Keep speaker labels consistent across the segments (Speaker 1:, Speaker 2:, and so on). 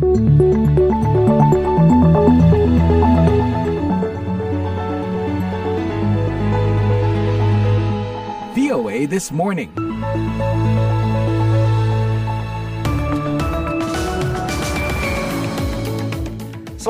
Speaker 1: VOA This Morning.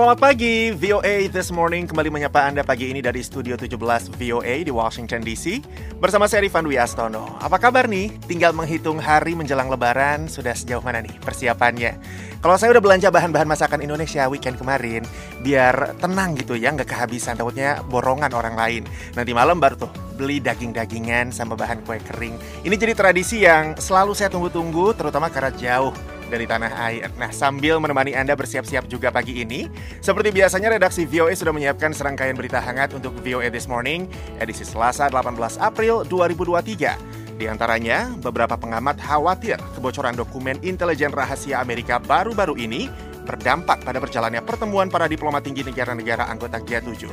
Speaker 2: Selamat pagi, VOA This Morning kembali menyapa Anda pagi ini dari Studio 17 VOA di Washington DC bersama saya Rifan Wiastono. Apa kabar nih? Tinggal menghitung hari menjelang lebaran, sudah sejauh mana nih persiapannya? Kalau saya udah belanja bahan-bahan masakan Indonesia weekend kemarin, biar tenang gitu ya, nggak kehabisan, takutnya borongan orang lain. Nanti malam baru tuh beli daging-dagingan sama bahan kue kering. Ini jadi tradisi yang selalu saya tunggu-tunggu, terutama karena jauh dari tanah air. Nah, sambil menemani Anda bersiap-siap juga pagi ini, seperti biasanya redaksi VOA sudah menyiapkan serangkaian berita hangat untuk VOA This Morning, edisi Selasa 18 April 2023. Di antaranya, beberapa pengamat khawatir kebocoran dokumen intelijen rahasia Amerika baru-baru ini berdampak pada berjalannya pertemuan para diplomat tinggi negara-negara anggota G7.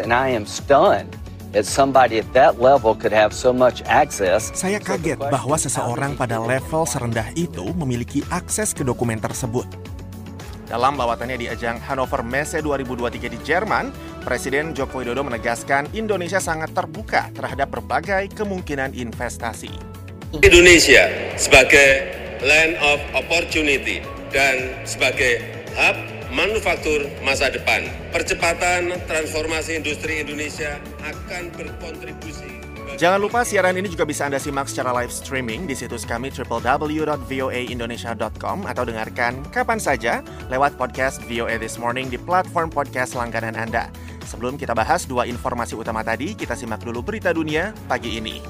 Speaker 3: And I am stunned that somebody at that level could have so much access.
Speaker 2: Saya kaget bahwa seseorang pada level serendah itu memiliki akses ke dokumen tersebut. Dalam lawatannya di ajang Hannover Messe 2023 di Jerman, Presiden Joko Widodo menegaskan Indonesia sangat terbuka terhadap berbagai kemungkinan investasi.
Speaker 4: Indonesia sebagai land of opportunity dan sebagai hub manufaktur masa depan. Percepatan transformasi industri Indonesia akan berkontribusi
Speaker 2: Jangan lupa siaran ini juga bisa Anda simak secara live streaming di situs kami www.voaindonesia.com atau dengarkan kapan saja lewat podcast VOA This Morning di platform podcast langganan Anda. Sebelum kita bahas dua informasi utama tadi, kita simak dulu berita dunia pagi ini.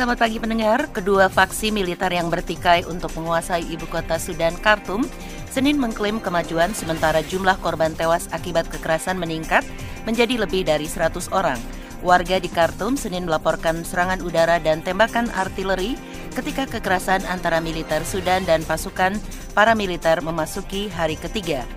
Speaker 5: Selamat pagi pendengar, kedua faksi militer yang bertikai untuk menguasai ibu kota Sudan, Khartoum, Senin mengklaim kemajuan sementara jumlah korban tewas akibat kekerasan meningkat menjadi lebih dari 100 orang. Warga di Khartoum Senin melaporkan serangan udara dan tembakan artileri ketika kekerasan antara militer Sudan dan pasukan paramiliter memasuki hari ketiga.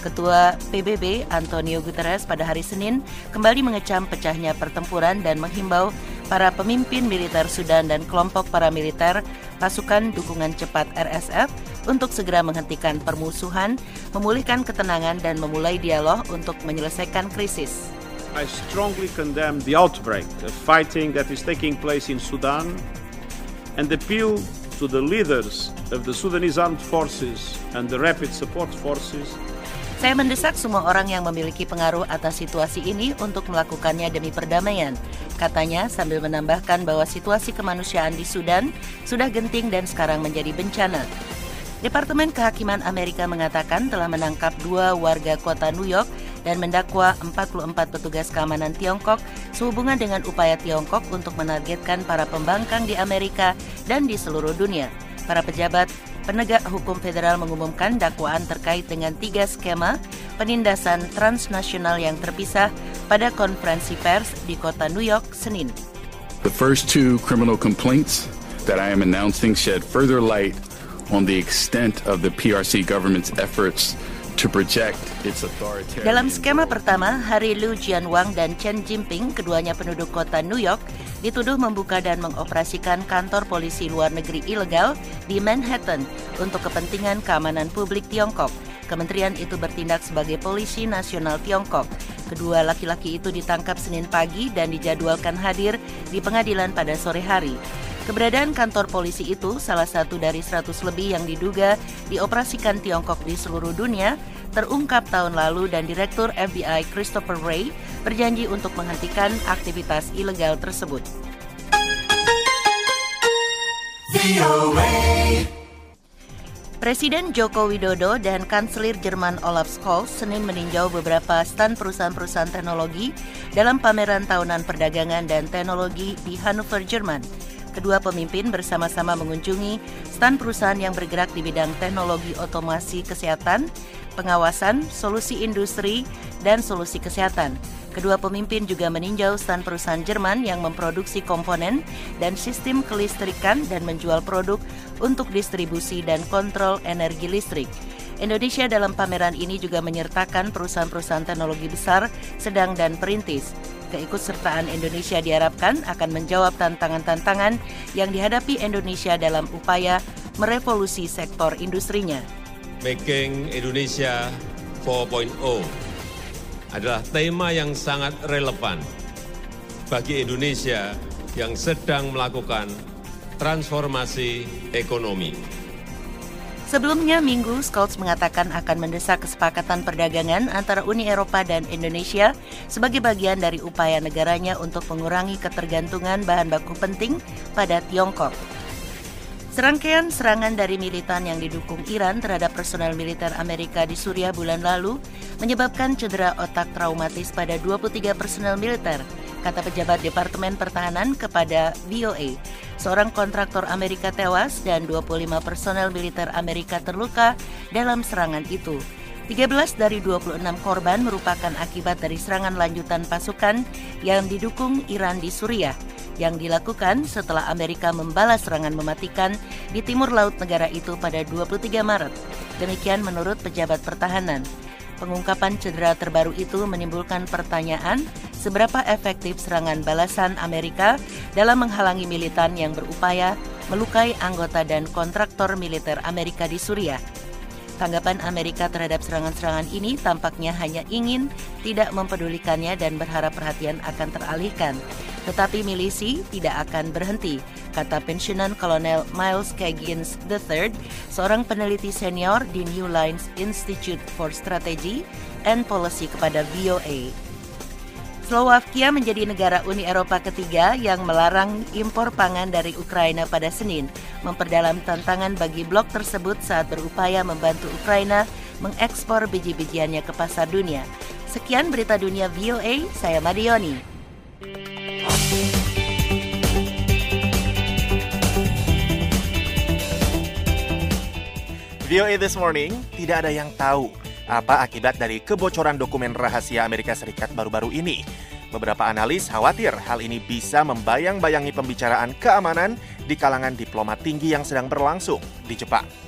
Speaker 5: Ketua PBB Antonio Guterres pada hari Senin kembali mengecam pecahnya pertempuran dan menghimbau para pemimpin militer Sudan dan kelompok paramiliter pasukan dukungan cepat RSF untuk segera menghentikan permusuhan, memulihkan ketenangan dan memulai dialog untuk menyelesaikan krisis.
Speaker 6: I strongly condemn the outbreak of fighting that is taking place in Sudan and appeal to the leaders of the Sudanese armed forces and the rapid support forces
Speaker 5: saya mendesak semua orang yang memiliki pengaruh atas situasi ini untuk melakukannya demi perdamaian. Katanya sambil menambahkan bahwa situasi kemanusiaan di Sudan sudah genting dan sekarang menjadi bencana. Departemen Kehakiman Amerika mengatakan telah menangkap dua warga kota New York dan mendakwa 44 petugas keamanan Tiongkok sehubungan dengan upaya Tiongkok untuk menargetkan para pembangkang di Amerika dan di seluruh dunia. Para pejabat penegak hukum federal mengumumkan dakwaan terkait dengan tiga skema penindasan transnasional yang terpisah pada konferensi pers di kota New York Senin.
Speaker 7: The first two criminal complaints that I am announcing shed further light on the extent of the PRC government's efforts to project its authoritarian...
Speaker 5: Dalam skema pertama, Hari Lu Jianwang dan Chen Jinping, keduanya penduduk kota New York, dituduh membuka dan mengoperasikan kantor polisi luar negeri ilegal di Manhattan untuk kepentingan keamanan publik Tiongkok. Kementerian itu bertindak sebagai polisi nasional Tiongkok. Kedua laki-laki itu ditangkap Senin pagi dan dijadwalkan hadir di pengadilan pada sore hari. Keberadaan kantor polisi itu salah satu dari 100 lebih yang diduga dioperasikan Tiongkok di seluruh dunia terungkap tahun lalu dan Direktur FBI Christopher Wray berjanji untuk menghentikan aktivitas ilegal tersebut. Presiden Joko Widodo dan Kanselir Jerman Olaf Scholz Senin meninjau beberapa stand perusahaan-perusahaan teknologi dalam pameran tahunan perdagangan dan teknologi di Hannover, Jerman. Kedua pemimpin bersama-sama mengunjungi stand perusahaan yang bergerak di bidang teknologi otomasi kesehatan, pengawasan, solusi industri, dan solusi kesehatan. Kedua pemimpin juga meninjau stand perusahaan Jerman yang memproduksi komponen dan sistem kelistrikan dan menjual produk untuk distribusi dan kontrol energi listrik. Indonesia dalam pameran ini juga menyertakan perusahaan-perusahaan teknologi besar, sedang, dan perintis. keikutsertaan Indonesia diharapkan akan menjawab tantangan-tantangan yang dihadapi Indonesia dalam upaya merevolusi sektor industrinya.
Speaker 1: Making Indonesia 4.0 adalah tema yang sangat relevan bagi Indonesia yang sedang melakukan transformasi ekonomi.
Speaker 5: Sebelumnya, Minggu, Scholz mengatakan akan mendesak kesepakatan perdagangan antara Uni Eropa dan Indonesia sebagai bagian dari upaya negaranya untuk mengurangi ketergantungan bahan baku penting pada Tiongkok. Serangkaian serangan dari militan yang didukung Iran terhadap personel militer Amerika di Suriah bulan lalu menyebabkan cedera otak traumatis pada 23 personel militer, kata pejabat Departemen Pertahanan kepada VOA. Seorang kontraktor Amerika tewas dan 25 personel militer Amerika terluka dalam serangan itu. 13 dari 26 korban merupakan akibat dari serangan lanjutan pasukan yang didukung Iran di Suriah yang dilakukan setelah Amerika membalas serangan mematikan di timur laut negara itu pada 23 Maret. Demikian menurut pejabat pertahanan. Pengungkapan cedera terbaru itu menimbulkan pertanyaan seberapa efektif serangan balasan Amerika dalam menghalangi militan yang berupaya melukai anggota dan kontraktor militer Amerika di Suriah. Tanggapan Amerika terhadap serangan-serangan ini tampaknya hanya ingin tidak mempedulikannya dan berharap perhatian akan teralihkan. Tetapi milisi tidak akan berhenti, kata pensiunan Kolonel Miles Kaggins III, seorang peneliti senior di New Lines Institute for Strategy and Policy kepada VOA. Slovakia menjadi negara Uni Eropa ketiga yang melarang impor pangan dari Ukraina pada Senin, memperdalam tantangan bagi blok tersebut saat berupaya membantu Ukraina mengekspor biji-bijiannya ke pasar dunia. Sekian berita dunia VOA, saya Madioni.
Speaker 2: VOA This Morning, tidak ada yang tahu apa akibat dari kebocoran dokumen rahasia Amerika Serikat baru-baru ini. Beberapa analis khawatir hal ini bisa membayang-bayangi pembicaraan keamanan di kalangan diplomat tinggi yang sedang berlangsung di Jepang.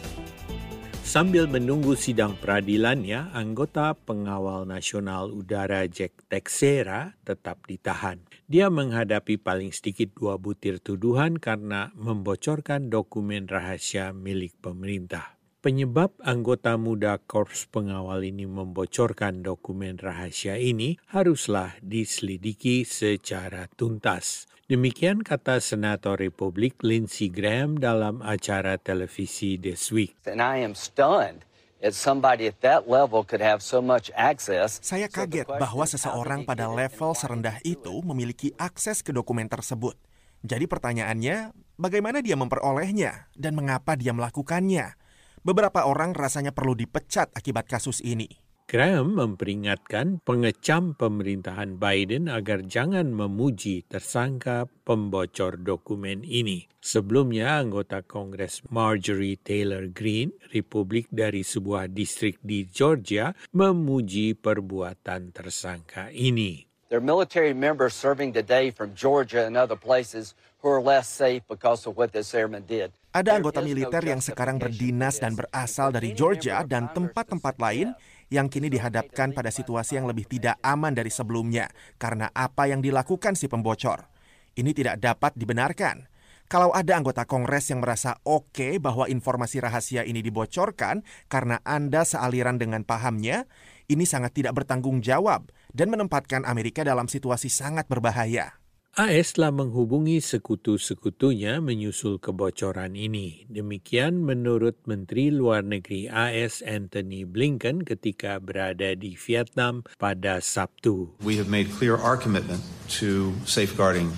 Speaker 8: Sambil menunggu sidang peradilannya, anggota pengawal nasional udara Jack Texera tetap ditahan. Dia menghadapi paling sedikit dua butir tuduhan karena membocorkan dokumen rahasia milik pemerintah. Penyebab anggota muda Korps Pengawal ini membocorkan dokumen rahasia ini haruslah diselidiki secara tuntas. Demikian kata Senator Republik Lindsey Graham dalam acara televisi This Week.
Speaker 3: And I am stunned. Somebody at that level could have so much access.
Speaker 2: Saya kaget bahwa seseorang pada level serendah itu memiliki akses ke dokumen tersebut. Jadi pertanyaannya, bagaimana dia memperolehnya dan mengapa dia melakukannya? Beberapa orang rasanya perlu dipecat akibat kasus ini.
Speaker 8: Graham memperingatkan pengecam pemerintahan Biden agar jangan memuji tersangka pembocor dokumen ini. Sebelumnya, anggota Kongres Marjorie Taylor Greene, Republik dari sebuah distrik di Georgia, memuji perbuatan tersangka ini.
Speaker 3: There are military members serving today from Georgia and other places who are less safe because of what this airman did.
Speaker 2: Ada anggota militer yang sekarang berdinas dan berasal dari Georgia dan tempat-tempat lain yang kini dihadapkan pada situasi yang lebih tidak aman dari sebelumnya karena apa yang dilakukan si pembocor. Ini tidak dapat dibenarkan. Kalau ada anggota Kongres yang merasa oke okay bahwa informasi rahasia ini dibocorkan karena Anda sealiran dengan pahamnya, ini sangat tidak bertanggung jawab dan menempatkan Amerika dalam situasi sangat berbahaya.
Speaker 8: AS telah menghubungi sekutu-sekutunya menyusul kebocoran ini. Demikian menurut Menteri Luar Negeri AS Anthony Blinken ketika berada di Vietnam pada Sabtu.
Speaker 9: We have made clear our commitment to safeguarding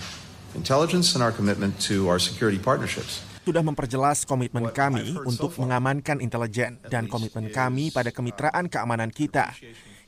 Speaker 9: intelligence and our commitment to our security partnerships
Speaker 2: sudah memperjelas komitmen kami untuk mengamankan intelijen dan komitmen kami pada kemitraan keamanan kita.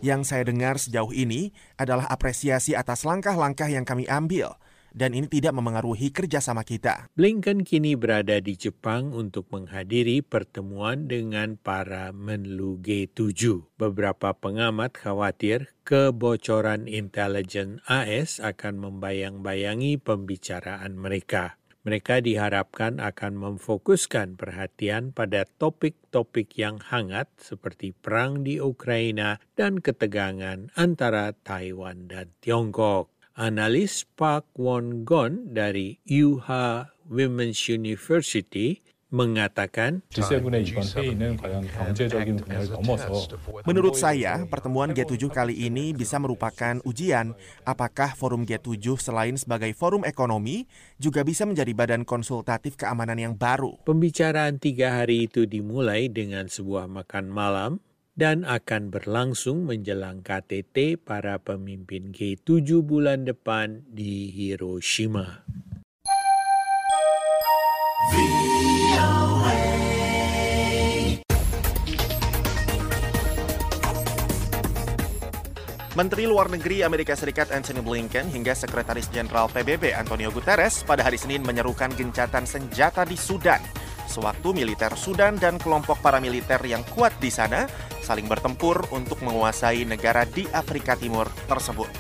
Speaker 2: Yang saya dengar sejauh ini adalah apresiasi atas langkah-langkah yang kami ambil dan ini tidak memengaruhi kerjasama kita.
Speaker 8: Blinken kini berada di Jepang untuk menghadiri pertemuan dengan para menlu G7. Beberapa pengamat khawatir kebocoran intelijen AS akan membayang-bayangi pembicaraan mereka. Mereka diharapkan akan memfokuskan perhatian pada topik-topik yang hangat seperti perang di Ukraina dan ketegangan antara Taiwan dan Tiongkok. Analis Park Won Gon dari UHA Women's University mengatakan
Speaker 2: Menurut saya, pertemuan G7 kali ini bisa merupakan ujian apakah forum G7 selain sebagai forum ekonomi juga bisa menjadi badan konsultatif keamanan yang baru.
Speaker 8: Pembicaraan tiga hari itu dimulai dengan sebuah makan malam dan akan berlangsung menjelang KTT para pemimpin G7 bulan depan di Hiroshima.
Speaker 2: Menteri Luar Negeri Amerika Serikat Anthony Blinken hingga Sekretaris Jenderal PBB Antonio Guterres pada hari Senin menyerukan gencatan senjata di Sudan. Sewaktu militer Sudan dan kelompok paramiliter yang kuat di sana saling bertempur untuk menguasai negara di Afrika Timur tersebut.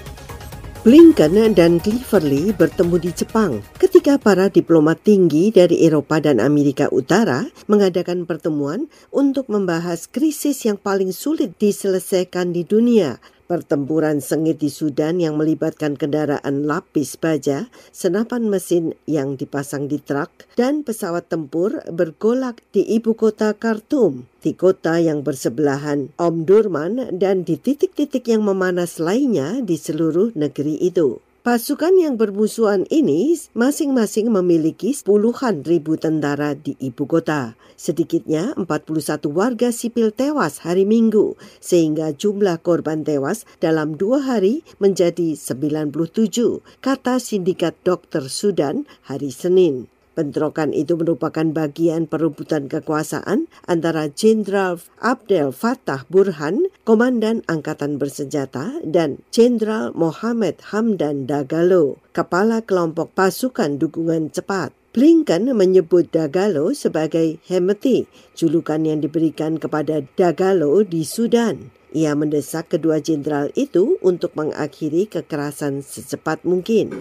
Speaker 10: Blinken dan Cleverly bertemu di Jepang ketika para diplomat tinggi dari Eropa dan Amerika Utara mengadakan pertemuan untuk membahas krisis yang paling sulit diselesaikan di dunia, Pertempuran sengit di Sudan yang melibatkan kendaraan lapis baja, senapan mesin yang dipasang di truk, dan pesawat tempur bergolak di ibu kota Khartoum, di kota yang bersebelahan Omdurman, dan di titik-titik yang memanas lainnya di seluruh negeri itu. Pasukan yang bermusuhan ini masing-masing memiliki puluhan ribu tentara di ibu kota. Sedikitnya 41 warga sipil tewas hari Minggu, sehingga jumlah korban tewas dalam dua hari menjadi 97, kata Sindikat Dokter Sudan hari Senin. Bentrokan itu merupakan bagian perebutan kekuasaan antara Jenderal Abdel Fattah Burhan, Komandan Angkatan Bersenjata, dan Jenderal Mohamed Hamdan Dagalo, Kepala Kelompok Pasukan Dukungan Cepat. Blinken menyebut Dagalo sebagai Hemeti, julukan yang diberikan kepada Dagalo di Sudan. Ia mendesak kedua jenderal itu untuk mengakhiri kekerasan secepat mungkin.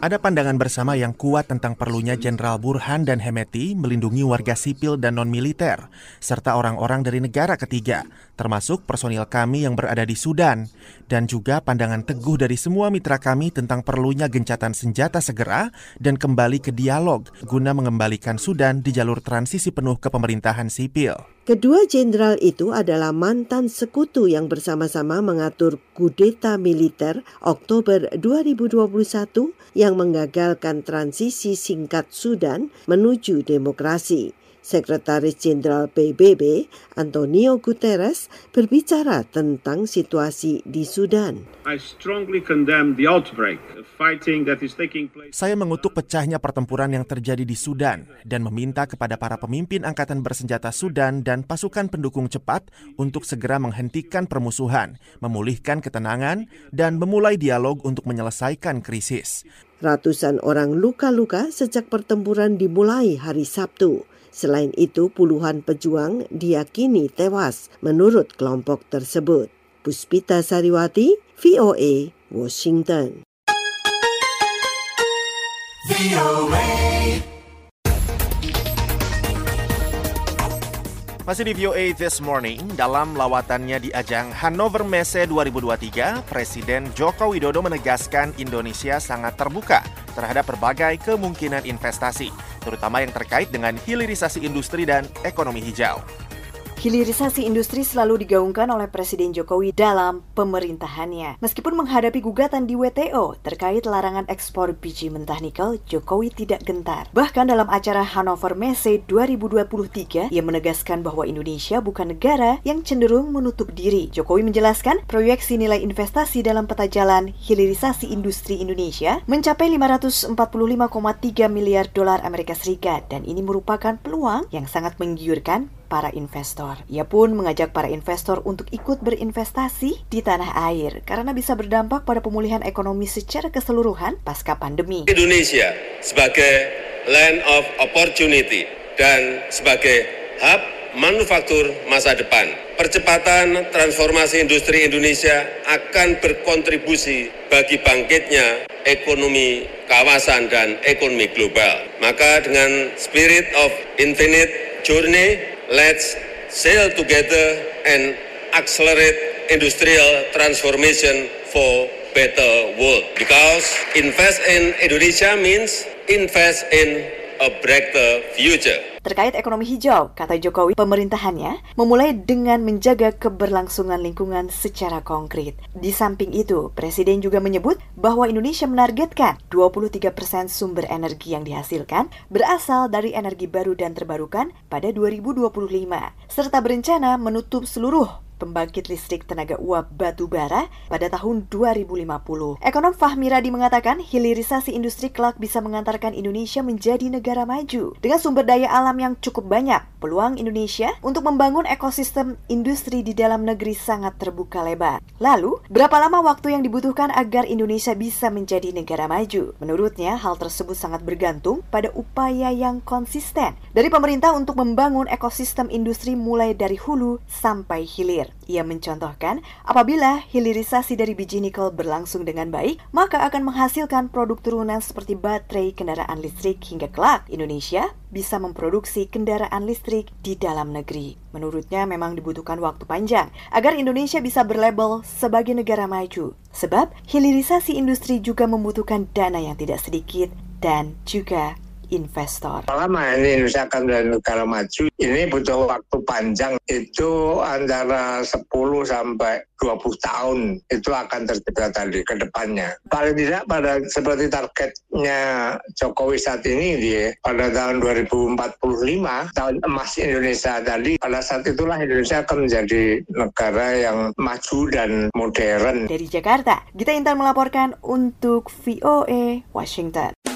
Speaker 2: Ada pandangan bersama yang kuat tentang perlunya Jenderal Burhan dan Hemeti melindungi warga sipil dan non-militer, serta orang-orang dari negara ketiga, termasuk personil kami yang berada di Sudan, dan juga pandangan teguh dari semua mitra kami tentang perlunya gencatan senjata segera dan kembali ke dialog guna mengembalikan Sudan di jalur transisi penuh ke pemerintahan sipil.
Speaker 10: Kedua jenderal itu adalah mantan sekutu yang bersama-sama mengatur kudeta militer Oktober 2021 yang mengagalkan transisi singkat Sudan menuju demokrasi. Sekretaris Jenderal PBB Antonio Guterres berbicara tentang situasi di Sudan.
Speaker 2: Saya mengutuk pecahnya pertempuran yang terjadi di Sudan dan meminta kepada para pemimpin angkatan bersenjata Sudan dan pasukan pendukung cepat untuk segera menghentikan permusuhan, memulihkan ketenangan, dan memulai dialog untuk menyelesaikan krisis.
Speaker 10: Ratusan orang luka-luka sejak pertempuran dimulai hari Sabtu. Selain itu, puluhan pejuang diyakini tewas menurut kelompok tersebut. Puspita Sariwati, VOA, Washington.
Speaker 2: Masih di VOA This Morning, dalam lawatannya di ajang Hannover Messe 2023, Presiden Joko Widodo menegaskan Indonesia sangat terbuka terhadap berbagai kemungkinan investasi, terutama yang terkait dengan hilirisasi industri dan ekonomi hijau.
Speaker 11: Hilirisasi industri selalu digaungkan oleh Presiden Jokowi dalam pemerintahannya. Meskipun menghadapi gugatan di WTO terkait larangan ekspor biji mentah nikel, Jokowi tidak gentar. Bahkan dalam acara Hannover Messe 2023, ia menegaskan bahwa Indonesia bukan negara yang cenderung menutup diri. Jokowi menjelaskan proyeksi nilai investasi dalam peta jalan hilirisasi industri Indonesia mencapai 545,3 miliar dolar Amerika Serikat dan ini merupakan peluang yang sangat menggiurkan para investor. Ia pun mengajak para investor untuk ikut berinvestasi di tanah air karena bisa berdampak pada pemulihan ekonomi secara keseluruhan pasca pandemi.
Speaker 4: Indonesia sebagai land of opportunity dan sebagai hub manufaktur masa depan. Percepatan transformasi industri Indonesia akan berkontribusi bagi bangkitnya ekonomi kawasan dan ekonomi global. Maka dengan spirit of infinite journey Let's sail together and accelerate industrial transformation for better world. Because invest in Indonesia means invest in a brighter future.
Speaker 11: Terkait ekonomi hijau, kata Jokowi, pemerintahannya memulai dengan menjaga keberlangsungan lingkungan secara konkret. Di samping itu, Presiden juga menyebut bahwa Indonesia menargetkan 23% persen sumber energi yang dihasilkan berasal dari energi baru dan terbarukan pada 2025, serta berencana menutup seluruh pembangkit listrik tenaga uap batu bara pada tahun 2050. Ekonom Fahmi Radi mengatakan hilirisasi industri kelak bisa mengantarkan Indonesia menjadi negara maju. Dengan sumber daya alam yang cukup banyak, peluang Indonesia untuk membangun ekosistem industri di dalam negeri sangat terbuka lebar. Lalu, berapa lama waktu yang dibutuhkan agar Indonesia bisa menjadi negara maju? Menurutnya, hal tersebut sangat bergantung pada upaya yang konsisten dari pemerintah untuk membangun ekosistem industri mulai dari hulu sampai hilir. Ia mencontohkan, apabila hilirisasi dari biji nikel berlangsung dengan baik, maka akan menghasilkan produk turunan seperti baterai kendaraan listrik hingga kelak Indonesia bisa memproduksi kendaraan listrik di dalam negeri. Menurutnya memang dibutuhkan waktu panjang agar Indonesia bisa berlabel sebagai negara maju. Sebab hilirisasi industri juga membutuhkan dana yang tidak sedikit dan juga investor.
Speaker 12: Lama ini Indonesia akan menjadi negara maju, ini butuh waktu panjang, itu antara 10 sampai 20 tahun itu akan tercipta tadi ke depannya. Paling tidak pada seperti targetnya Jokowi saat ini di pada tahun 2045 tahun emas Indonesia tadi pada saat itulah Indonesia akan menjadi negara yang maju dan modern.
Speaker 11: Dari Jakarta, Gita Intan melaporkan untuk VOA Washington.